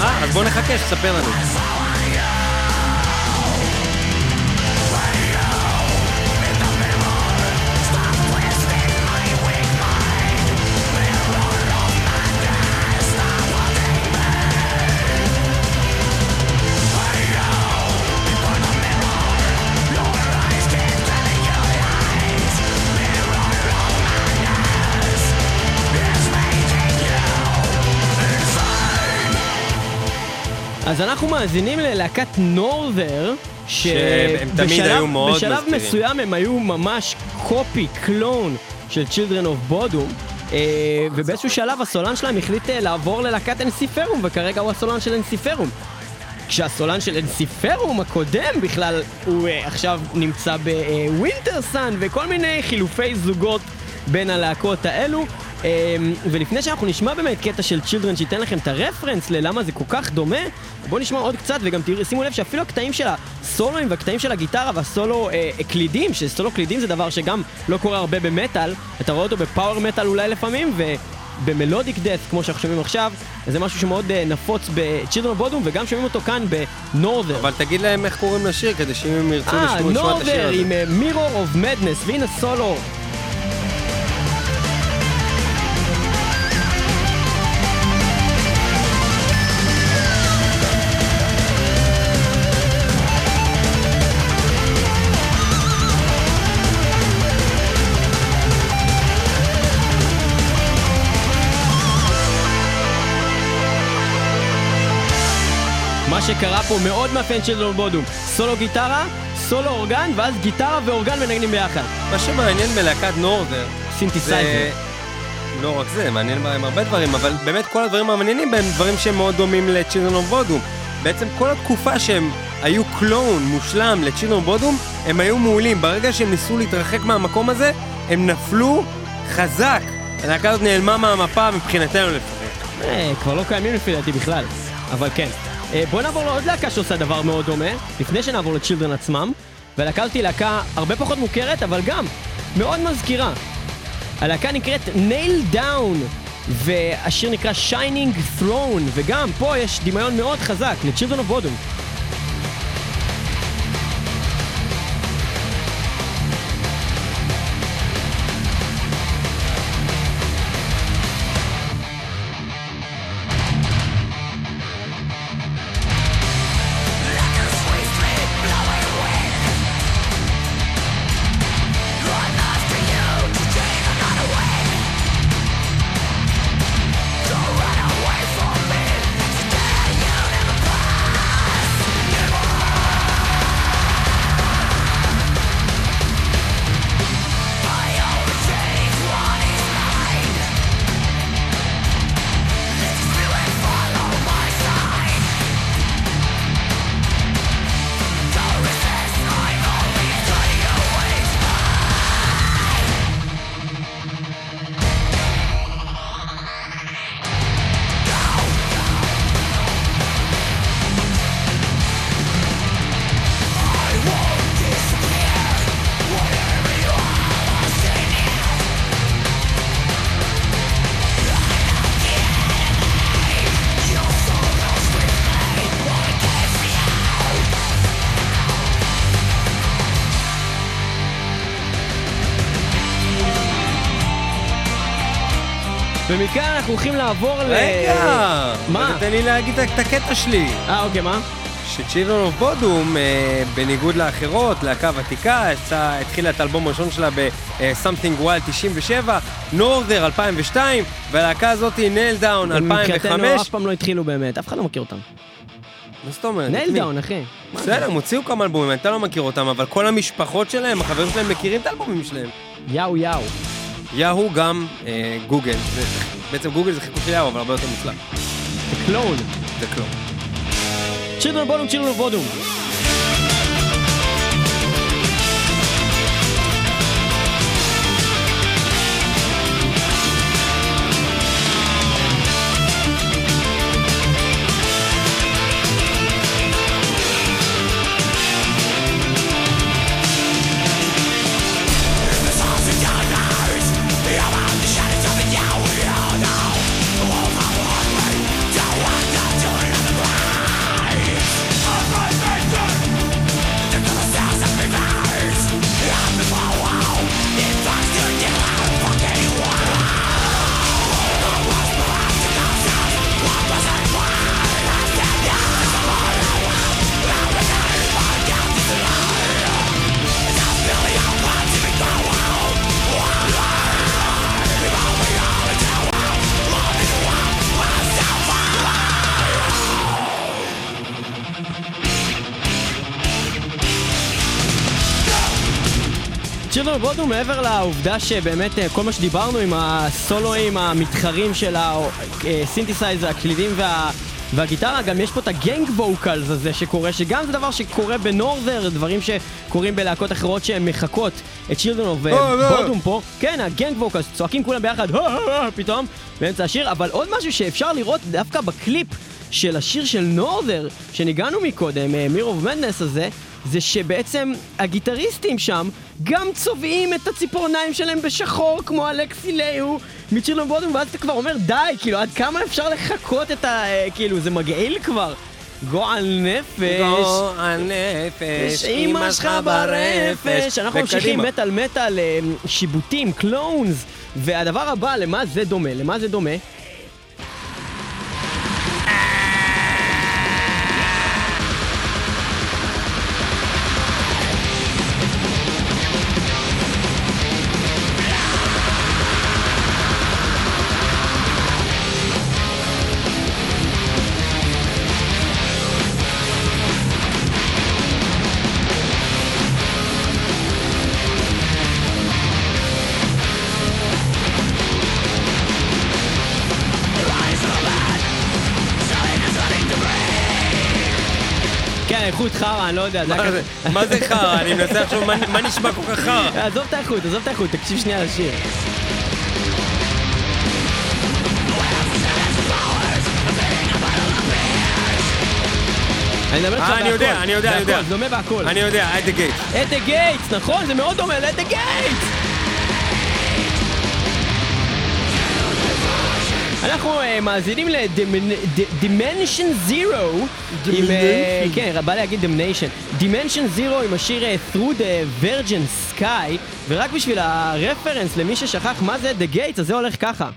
אה, אז בוא נחכה שתספר לנו. אז אנחנו מאזינים ללהקת שהם תמיד שבשלב- היו מאוד בשלב מזכירים. מסוים הם היו ממש קופי, קלון של Children of Bodom. אה, ובאיזשהו שלב הסולן שלהם החליט אה, לעבור ללהקת אנסיפרום, וכרגע הוא הסולן של אנסיפרום. כשהסולן של אנסיפרום הקודם בכלל, הוא אה, עכשיו נמצא בווינטרסן וכל מיני חילופי זוגות בין הלהקות האלו. אה, ולפני שאנחנו נשמע באמת קטע של Children שייתן לכם את הרפרנס ללמה זה כל כך דומה, בואו נשמע עוד קצת וגם תראו, שימו לב שאפילו הקטעים של הסולואים והקטעים של הגיטרה והסולו אה, קלידים, שסולו קלידים זה דבר שגם לא קורה הרבה במטאל, אתה רואה אותו בפאוור מטאל אולי לפעמים, ו... ב-melodic death, כמו שאנחנו שומעים עכשיו, זה משהו שמאוד אה, נפוץ of Bodom, וגם שומעים אותו כאן ב-Norther. אבל תגיד להם איך קוראים לשיר, כדי שאם הם ירצו אה, לשמוע את השיר Norther הזה. עם אה, Mirror of Madness, והנה סולו. שקרה פה מאוד מאפיין Children of Bodom. סולו גיטרה, סולו אורגן, ואז גיטרה ואורגן מנגנים ביחד. מה שמעניין בלהקת Norther, סינתסייזר. זה... לא רק זה, מעניין בהם הרבה דברים, אבל באמת כל הדברים המעניינים בהם דברים שהם מאוד דומים ל-Children of Bodom. בעצם כל התקופה שהם היו clone מושלם of Bodom, הם היו מעולים. ברגע שהם ניסו להתרחק מהמקום הזה, הם נפלו חזק. הלהקה הזאת נעלמה מהמפה מבחינתנו לפחות. אה, כבר לא קיימים לפי דעתי בכלל, אבל כן. אה, בואו נעבור לעוד להקה שעושה דבר מאוד דומה, לפני שנעבור לצ'ילדרן עצמם, היא להקה הרבה פחות מוכרת, אבל גם מאוד מזכירה. הלהקה נקראת Nail Down, והשיר נקרא Shining Throne, וגם פה יש דמיון מאוד חזק ל-Children of Bodom. הולכים לעבור ל... רגע! מה? תן לי להגיד את הקטע שלי. אה, אוקיי, מה? ש-Children of Bodom, אה, בניגוד לאחרות, להקה ותיקה, התחילה את האלבום הראשון שלה ב-Something Wild 97, Norther 2002, והלהקה הזאת היא Down מבחינתנו 2005. אף פעם לא התחילו באמת, אף אחד לא מכיר אותם. מה זאת אומרת? מי? Down, אחי. בסדר, הם הוציאו כמה אלבומים, אתה לא מכיר אותם, אבל כל המשפחות שלהם, החברים שלהם מכירים את האלבומים שלהם. יאו יאו. יאהו גם אה, גוגל, בעצם גוגל זה יאהו, אבל הרבה יותר מוצלח. זה clone. זה כלום. Children Bodom, Children Bodom. Bodom מעבר לעובדה שבאמת אה, כל מה שדיברנו עם הסולואים המתחרים של הסינתסייזר, הקלידים וה... והגיטרה, גם יש פה את ה-gang vocals הזה שקורה, שגם זה דבר שקורה ב-Norther, דברים שקורים בלהקות אחרות שהן מחקות את of אה, לא. Bodom פה. כן, ה-gang vocals, צועקים כולם ביחד, "אה, אה, אה", פתאום, באמצע השיר, אבל עוד משהו שאפשר לראות דווקא בקליפ של השיר של Norther, שניגענו מקודם, Mirror of Madness הזה, זה שבעצם הגיטריסטים שם גם צובעים את הציפורניים שלהם בשחור כמו אלכסי ליהו מצ'ילון בודום ואז אתה כבר אומר די, כאילו עד כמה אפשר לחכות את ה... אה, כאילו זה מגעיל כבר גועל נפש גועל נפש, אמא שלך ברפש אנחנו ממשיכים. מטאל מטאל אה, שיבוטים, קלונס והדבר הבא, למה זה דומה? למה זה דומה? חרא, אני לא יודע, מה. זה- חרא? אני מנסה לחשוב מה- נשמע כל כך חרא. עזוב את האיכות, עזוב את האיכות, תקשיב שנייה לשיר. אני מדבר איתך אה, אני יודע, בהכל, אני יודע, אני יודע. בהכל, זה דומה בהכל. אני יודע, at the gate. את דה גייטס, נכון, זה מאוד דומה לאת דה אנחנו אה, מאזינים ל-Dimension Zero עם... אה, כן, בא להגיד Dimension. Dimension Zero עם השיר אה, Through the Virgin Sky ורק בשביל הרפרנס למי ששכח מה זה The Gates, אז זה הולך ככה.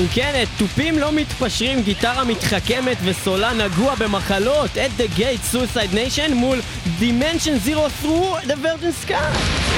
אם כן, תופים לא מתפשרים, גיטרה מתחכמת וסולן נגוע במחלות, at the gate suicide nation מול dimension zero through the virgin sky.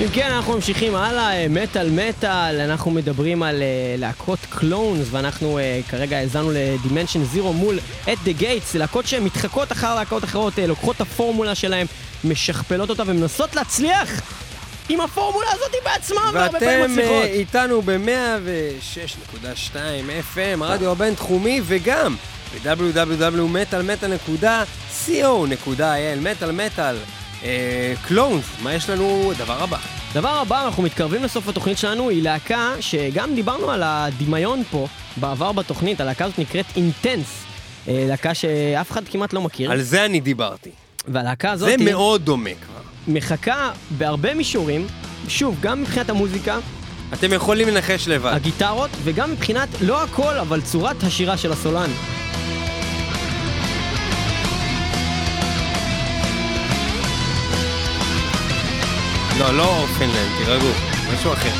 אם כן, אנחנו ממשיכים הלאה, אה, מטאל מטאל, אנחנו מדברים על אה, להקות clones, ואנחנו אה, כרגע האזנו ל-Dimension Zero מול At the Gates, להקות שהן מתחקות אחר להקות אחרות, אה, לוקחות את הפורמולה שלהן, משכפלות אותה ומנסות להצליח עם הפורמולה הזאת בעצמם, והרבה פעמים והן מצליחות. אה, איתנו ב-106.2 FM, הרדיו הבינתחומי, וגם ב-www.metalmetal.co.il, מטאל מטאל, קלונס, מה יש לנו? דבר הבא. דבר הבא, אנחנו מתקרבים לסוף התוכנית שלנו, היא להקה שגם דיברנו על הדמיון פה, בעבר בתוכנית, הלהקה הזאת נקראת אינטנס. אה, להקה שאף אחד כמעט לא מכיר, על זה אני דיברתי. והלהקה הזאת זה מאוד דומה כבר. מחכה בהרבה מישורים, שוב, גם מבחינת המוזיקה, אתם יכולים לנחש לבד. הגיטרות, וגם מבחינת, לא הכל, אבל צורת השירה של הסולן. לא, לא פינלנד, תירגעו, משהו אחר.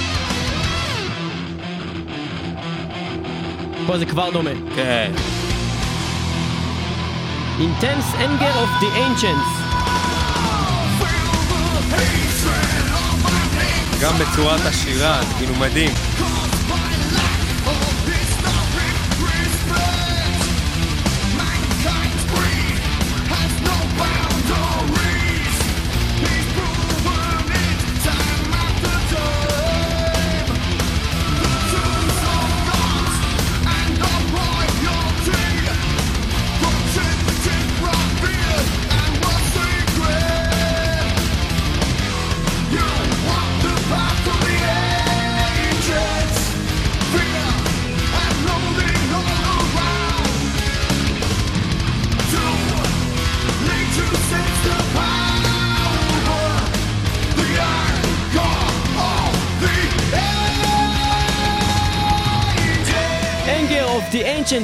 פה זה כבר דומה. כן. Intense Anger of the Ancients. גם בצורת השירה, זה כאילו מדהים.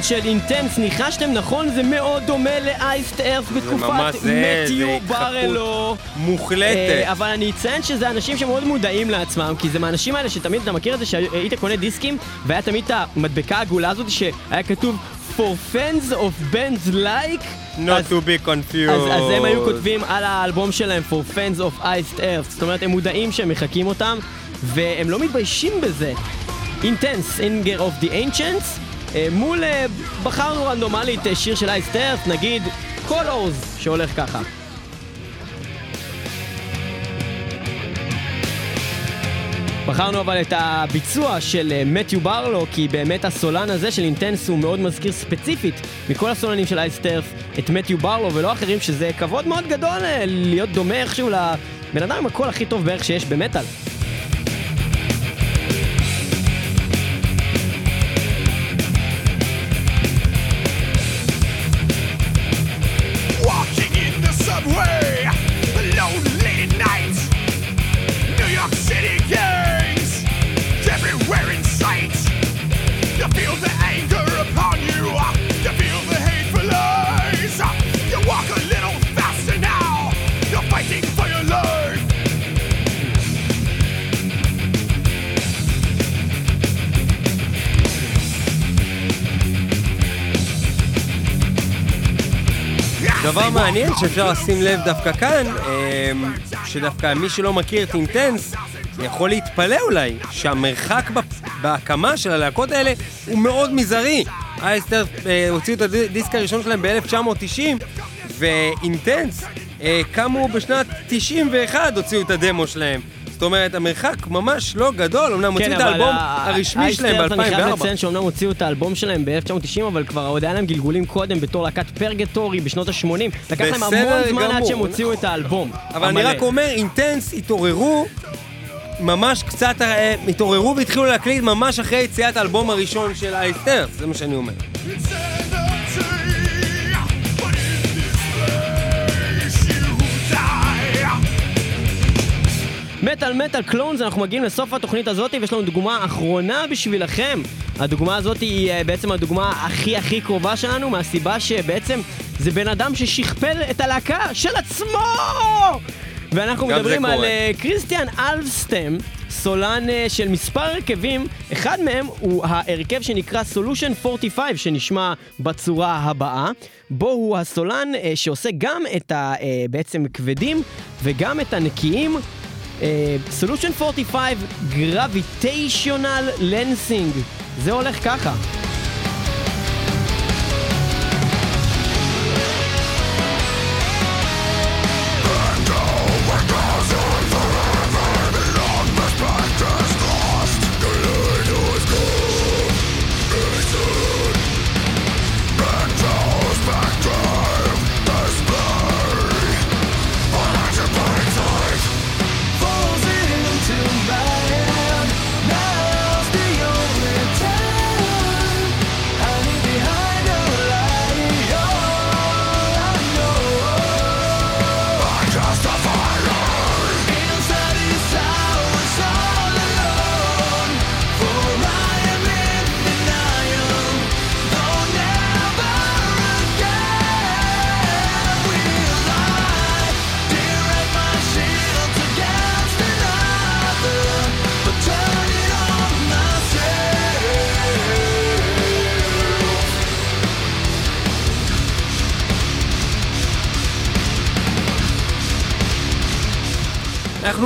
של אינטנס, ניחשתם נכון? זה מאוד דומה לאייסט ארף בתקופת מתיו ברלו. מוחלטת. אה, אבל אני אציין שזה אנשים שמאוד מודעים לעצמם, כי זה מהאנשים האלה שתמיד, אתה מכיר את זה שהיית קונה דיסקים, והיה תמיד את המדבקה העגולה הזאת שהיה כתוב For fans of bands like, Not אז- to be confused. אז, אז הם היו כותבים על האלבום שלהם For Fans of Iced Earth, זאת אומרת הם מודעים שהם מחקים אותם, והם לא מתביישים בזה. Intense, Anger of the Ancients, מול, אה, בחרנו רנדומלית אה, שיר של Iced Earth, נגיד Colors, שהולך ככה. בחרנו אבל את הביצוע של אה, מתיו ברלו, כי באמת הסולן הזה של אינטנס הוא מאוד מזכיר ספציפית מכל הסולנים של אייסטרף את מתיו ברלו ולא אחרים, שזה כבוד מאוד גדול אה, להיות דומה איכשהו לבן אדם עם הקול הכי טוב בערך שיש במטאל. מעניין שאפשר לשים לב דווקא כאן, אמ, שדווקא מי שלא מכיר את אינטנס, יכול להתפלא אולי שהמרחק בהקמה של הלהקות האלה הוא מאוד מזערי. אייסטר אה, הוציאו את הדיסק הראשון שלהם ב-1990, ואינטנס אה, קמו בשנת 91, הוציאו את הדמו שלהם. זאת אומרת, המרחק ממש לא גדול, אמנם הוציאו את האלבום הרשמי שלהם האייסטרף, אני חייב ב-2004. לציין שאומנם הוציאו את האלבום שלהם ב-1990, אבל כבר עוד היה להם גלגולים קודם בתור להקת פרגטורי בשנות ה-80. לקח להם המון זמן עד. שהם הוציאו את האלבום. אבל אני. רק אומר, אינטנס התעוררו ממש קצת, אה, התעוררו והתחילו להקליט ממש אחרי יציאת האלבום הראשון של אייסטר, זה מה שאני אומר. מטאל מטאל קלונס, אנחנו מגיעים לסוף התוכנית הזאת ויש לנו דוגמה אחרונה בשבילכם. הדוגמה הזאת היא אה, בעצם הדוגמה הכי הכי קרובה שלנו, מהסיבה שבעצם זה בן אדם ששכפל את הלהקה של עצמו! ואנחנו מדברים על. אה, קריסטיאן אלסטם, סולן אה, של מספר הרכבים, אחד מהם הוא ההרכב שנקרא Solution 45, שנשמע בצורה הבאה, בו הוא הסולן שעושה גם את ה... בעצם כבדים וגם את הנקיים. אה, Solution 45 Gravitational Lensing. זה הולך ככה.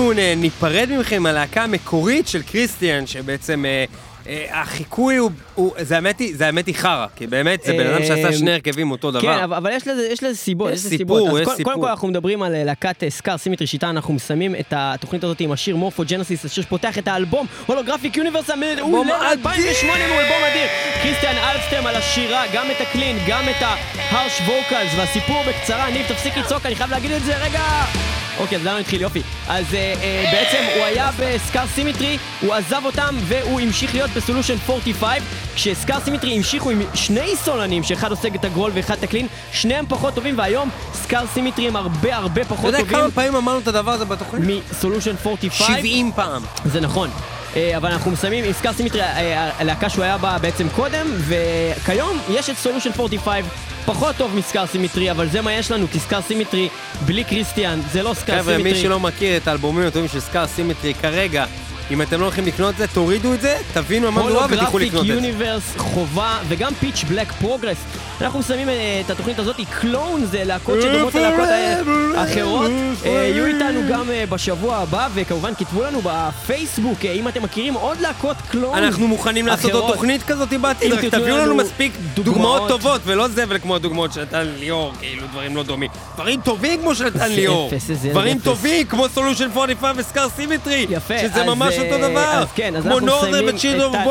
אנחנו נ- ניפרד מכם מהלהקה המקורית של Christian, שבעצם אה, אה, החיקוי הוא, הוא זה האמת היא, זה האמת היא חרא, כי באמת זה בן אדם שעשה שני הרכבים אותו דבר. כן, אבל, יש לזה, יש לזה סיבות. יש לזה סיפור, יש סיפור. קודם כל אנחנו מדברים על אה, להקת אה, Scar Symmetry שיטה, אנחנו מסיימים את התוכנית הזאת עם השיר Morphogenesis, השיר שפותח את האלבום Holographic Universe המעולה אדיר! 2008 הוא אלבום אדיר. Christian Älvestam על השירה, גם את ה-clean, גם את ה-harsh vocals, והסיפור בקצרה, ניב תפסיק לצעוק, אני חייב להגיד את זה, רגע! אוקיי, אז למה התחיל? יופי. אז אה, אה, בעצם הוא היה ב-Scar Symmetry, הוא עזב אותם והוא המשיך להיות בסולושן 45, כש-Scar Symmetry המשיכו עם שני סולנים, שאחד עושה את הגרול ואחד את ה-clean, שניהם פחות טובים, והיום Scar Symmetry הם הרבה הרבה אתה פחות יודע טובים כמה פעמים אמרנו את הדבר הזה בתוכנית? מסולושן 45. 70 פעם. זה נכון. אה, אבל אנחנו מסיימים עם Scar Symmetry, אה, הלהקה שהוא היה בה בעצם קודם, וכיום יש את Solution 45, פחות טוב מ-Scar Symmetry, אבל זה מה יש לנו, כי Scar Symmetry בלי Christian, זה לא חבר'ה, Symmetry. מי שלא מכיר את האלבומים הטובים של Scar Symmetry כרגע, אם אתם לא הולכים לקנות את זה, תורידו את זה, תבינו מה מדובר ותלכו לקנות את זה. Universe חובה, וגם Pitch Black Progress. אנחנו מסיימים אה, את התוכנית הזאת, clone זה להקות שדומות ללהקות אה, אחרות. אה, יהיו איתנו גם אה, בשבוע הבא, וכמובן כתבו לנו בפייסבוק, אה, אם אתם מכירים עוד להקות clone. אנחנו מוכנים לעשות עוד אחרות. תוכנית כזאת בעתיד, רק תביאו לנו מספיק דוגמאות. טובות, ולא זבל כמו הדוגמאות שנתן ליאור, כאילו דברים לא דומים. דברים טובים כמו שנתן איזה ליאור. דברים. טובים כמו Solution 45 ו-Scar Symmetry. יפה, שזה אז, ממש אה, אותו דבר. אז כן, אז כמו אנחנו מסיימים את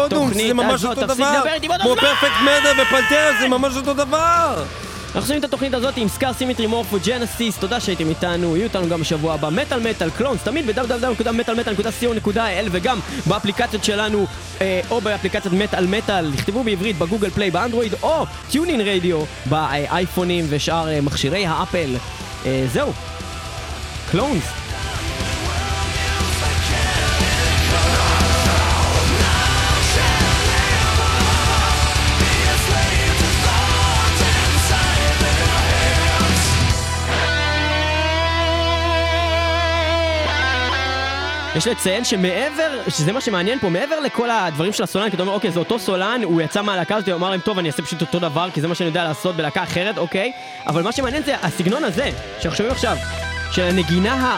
התוכנית זה ממש הזאת. אותו תפסיק דבר. לדבר איתי באותו כמו זמן! Perfect Murder ו-Pantera, זה ממש אותו דבר. אנחנו עושים את התוכנית הזאת עם Scar Symmetry Morphogenesis, תודה שהייתם איתנו, יהיו איתנו גם בשבוע הבא, מטאל מטאל clones, תמיד ב- www.metalmetal.co.il וגם באפליקציות שלנו, אה, או באפליקציית מטאל מטאל, תכתבו בעברית ב-Google Play, באנדרואיד, או TuneIn Radio באייפונים ושאר אה, מכשירי האפל. אה, זהו, clones. יש לציין שמעבר, שזה מה שמעניין פה, מעבר לכל הדברים של הסולן, כי אתה אומר, אוקיי, זה אותו סולן, הוא יצא מהלהקה הזאת, הוא אמר להם, טוב, אני אעשה פשוט אותו דבר, כי זה מה שאני יודע לעשות בלהקה אחרת, אוקיי? אבל מה שמעניין זה הסגנון הזה, שאנחנו שומעים עכשיו, של הנגינה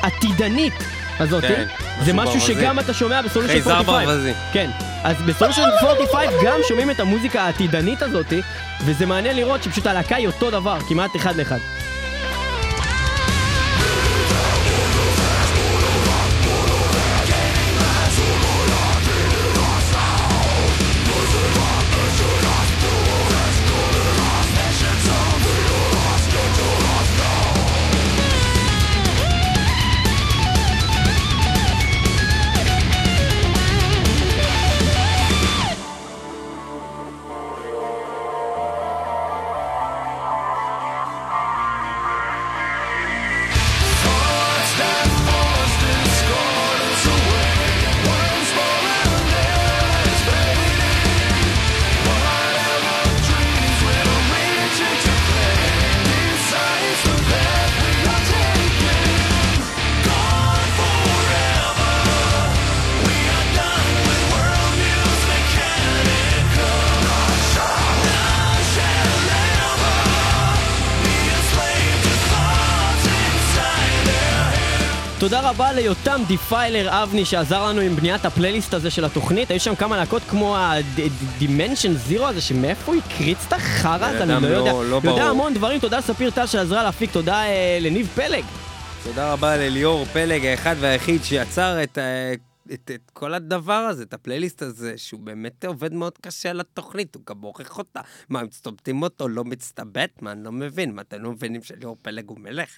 העתידנית הזאת, כן, זה משהו ברווזי. שגם אתה שומע בסולושן חייזר 45. ברווזי. כן, אז בסולושן 45 גם שומעים את המוזיקה העתידנית הזאת, וזה מעניין לראות שפשוט הלהקה היא אותו דבר, כמעט אחד לאחד. רבה ליותם דה פיילר אבני שעזר לנו עם בניית הפלייליסט הזה של התוכנית. היו שם כמה להקות כמו ה-Dimension Zero הזה, שמאיפה הוא הקריץ את החרא הזה, אני לא יודע. לא- לא יודע. המון דברים, תודה לספיר טל שעזרה להפיק, תודה אה, לניב פלג. תודה רבה לליאור פלג, האחד והיחיד שיצר את, ה- את, את כל הדבר הזה, את הפלייליסט הזה, שהוא באמת עובד מאוד קשה על התוכנית, הוא גם עורך אותה. מה, מצטטים אותו, לא מצטט? מה, אני לא מבין. מה, אתם לא מבינים שליאור פלג הוא מלך?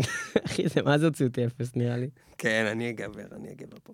(laughs) אחי, זה מה זה הוציאו אותי אפס נראה לי. כן, אני אגבר, אני אגבר פה.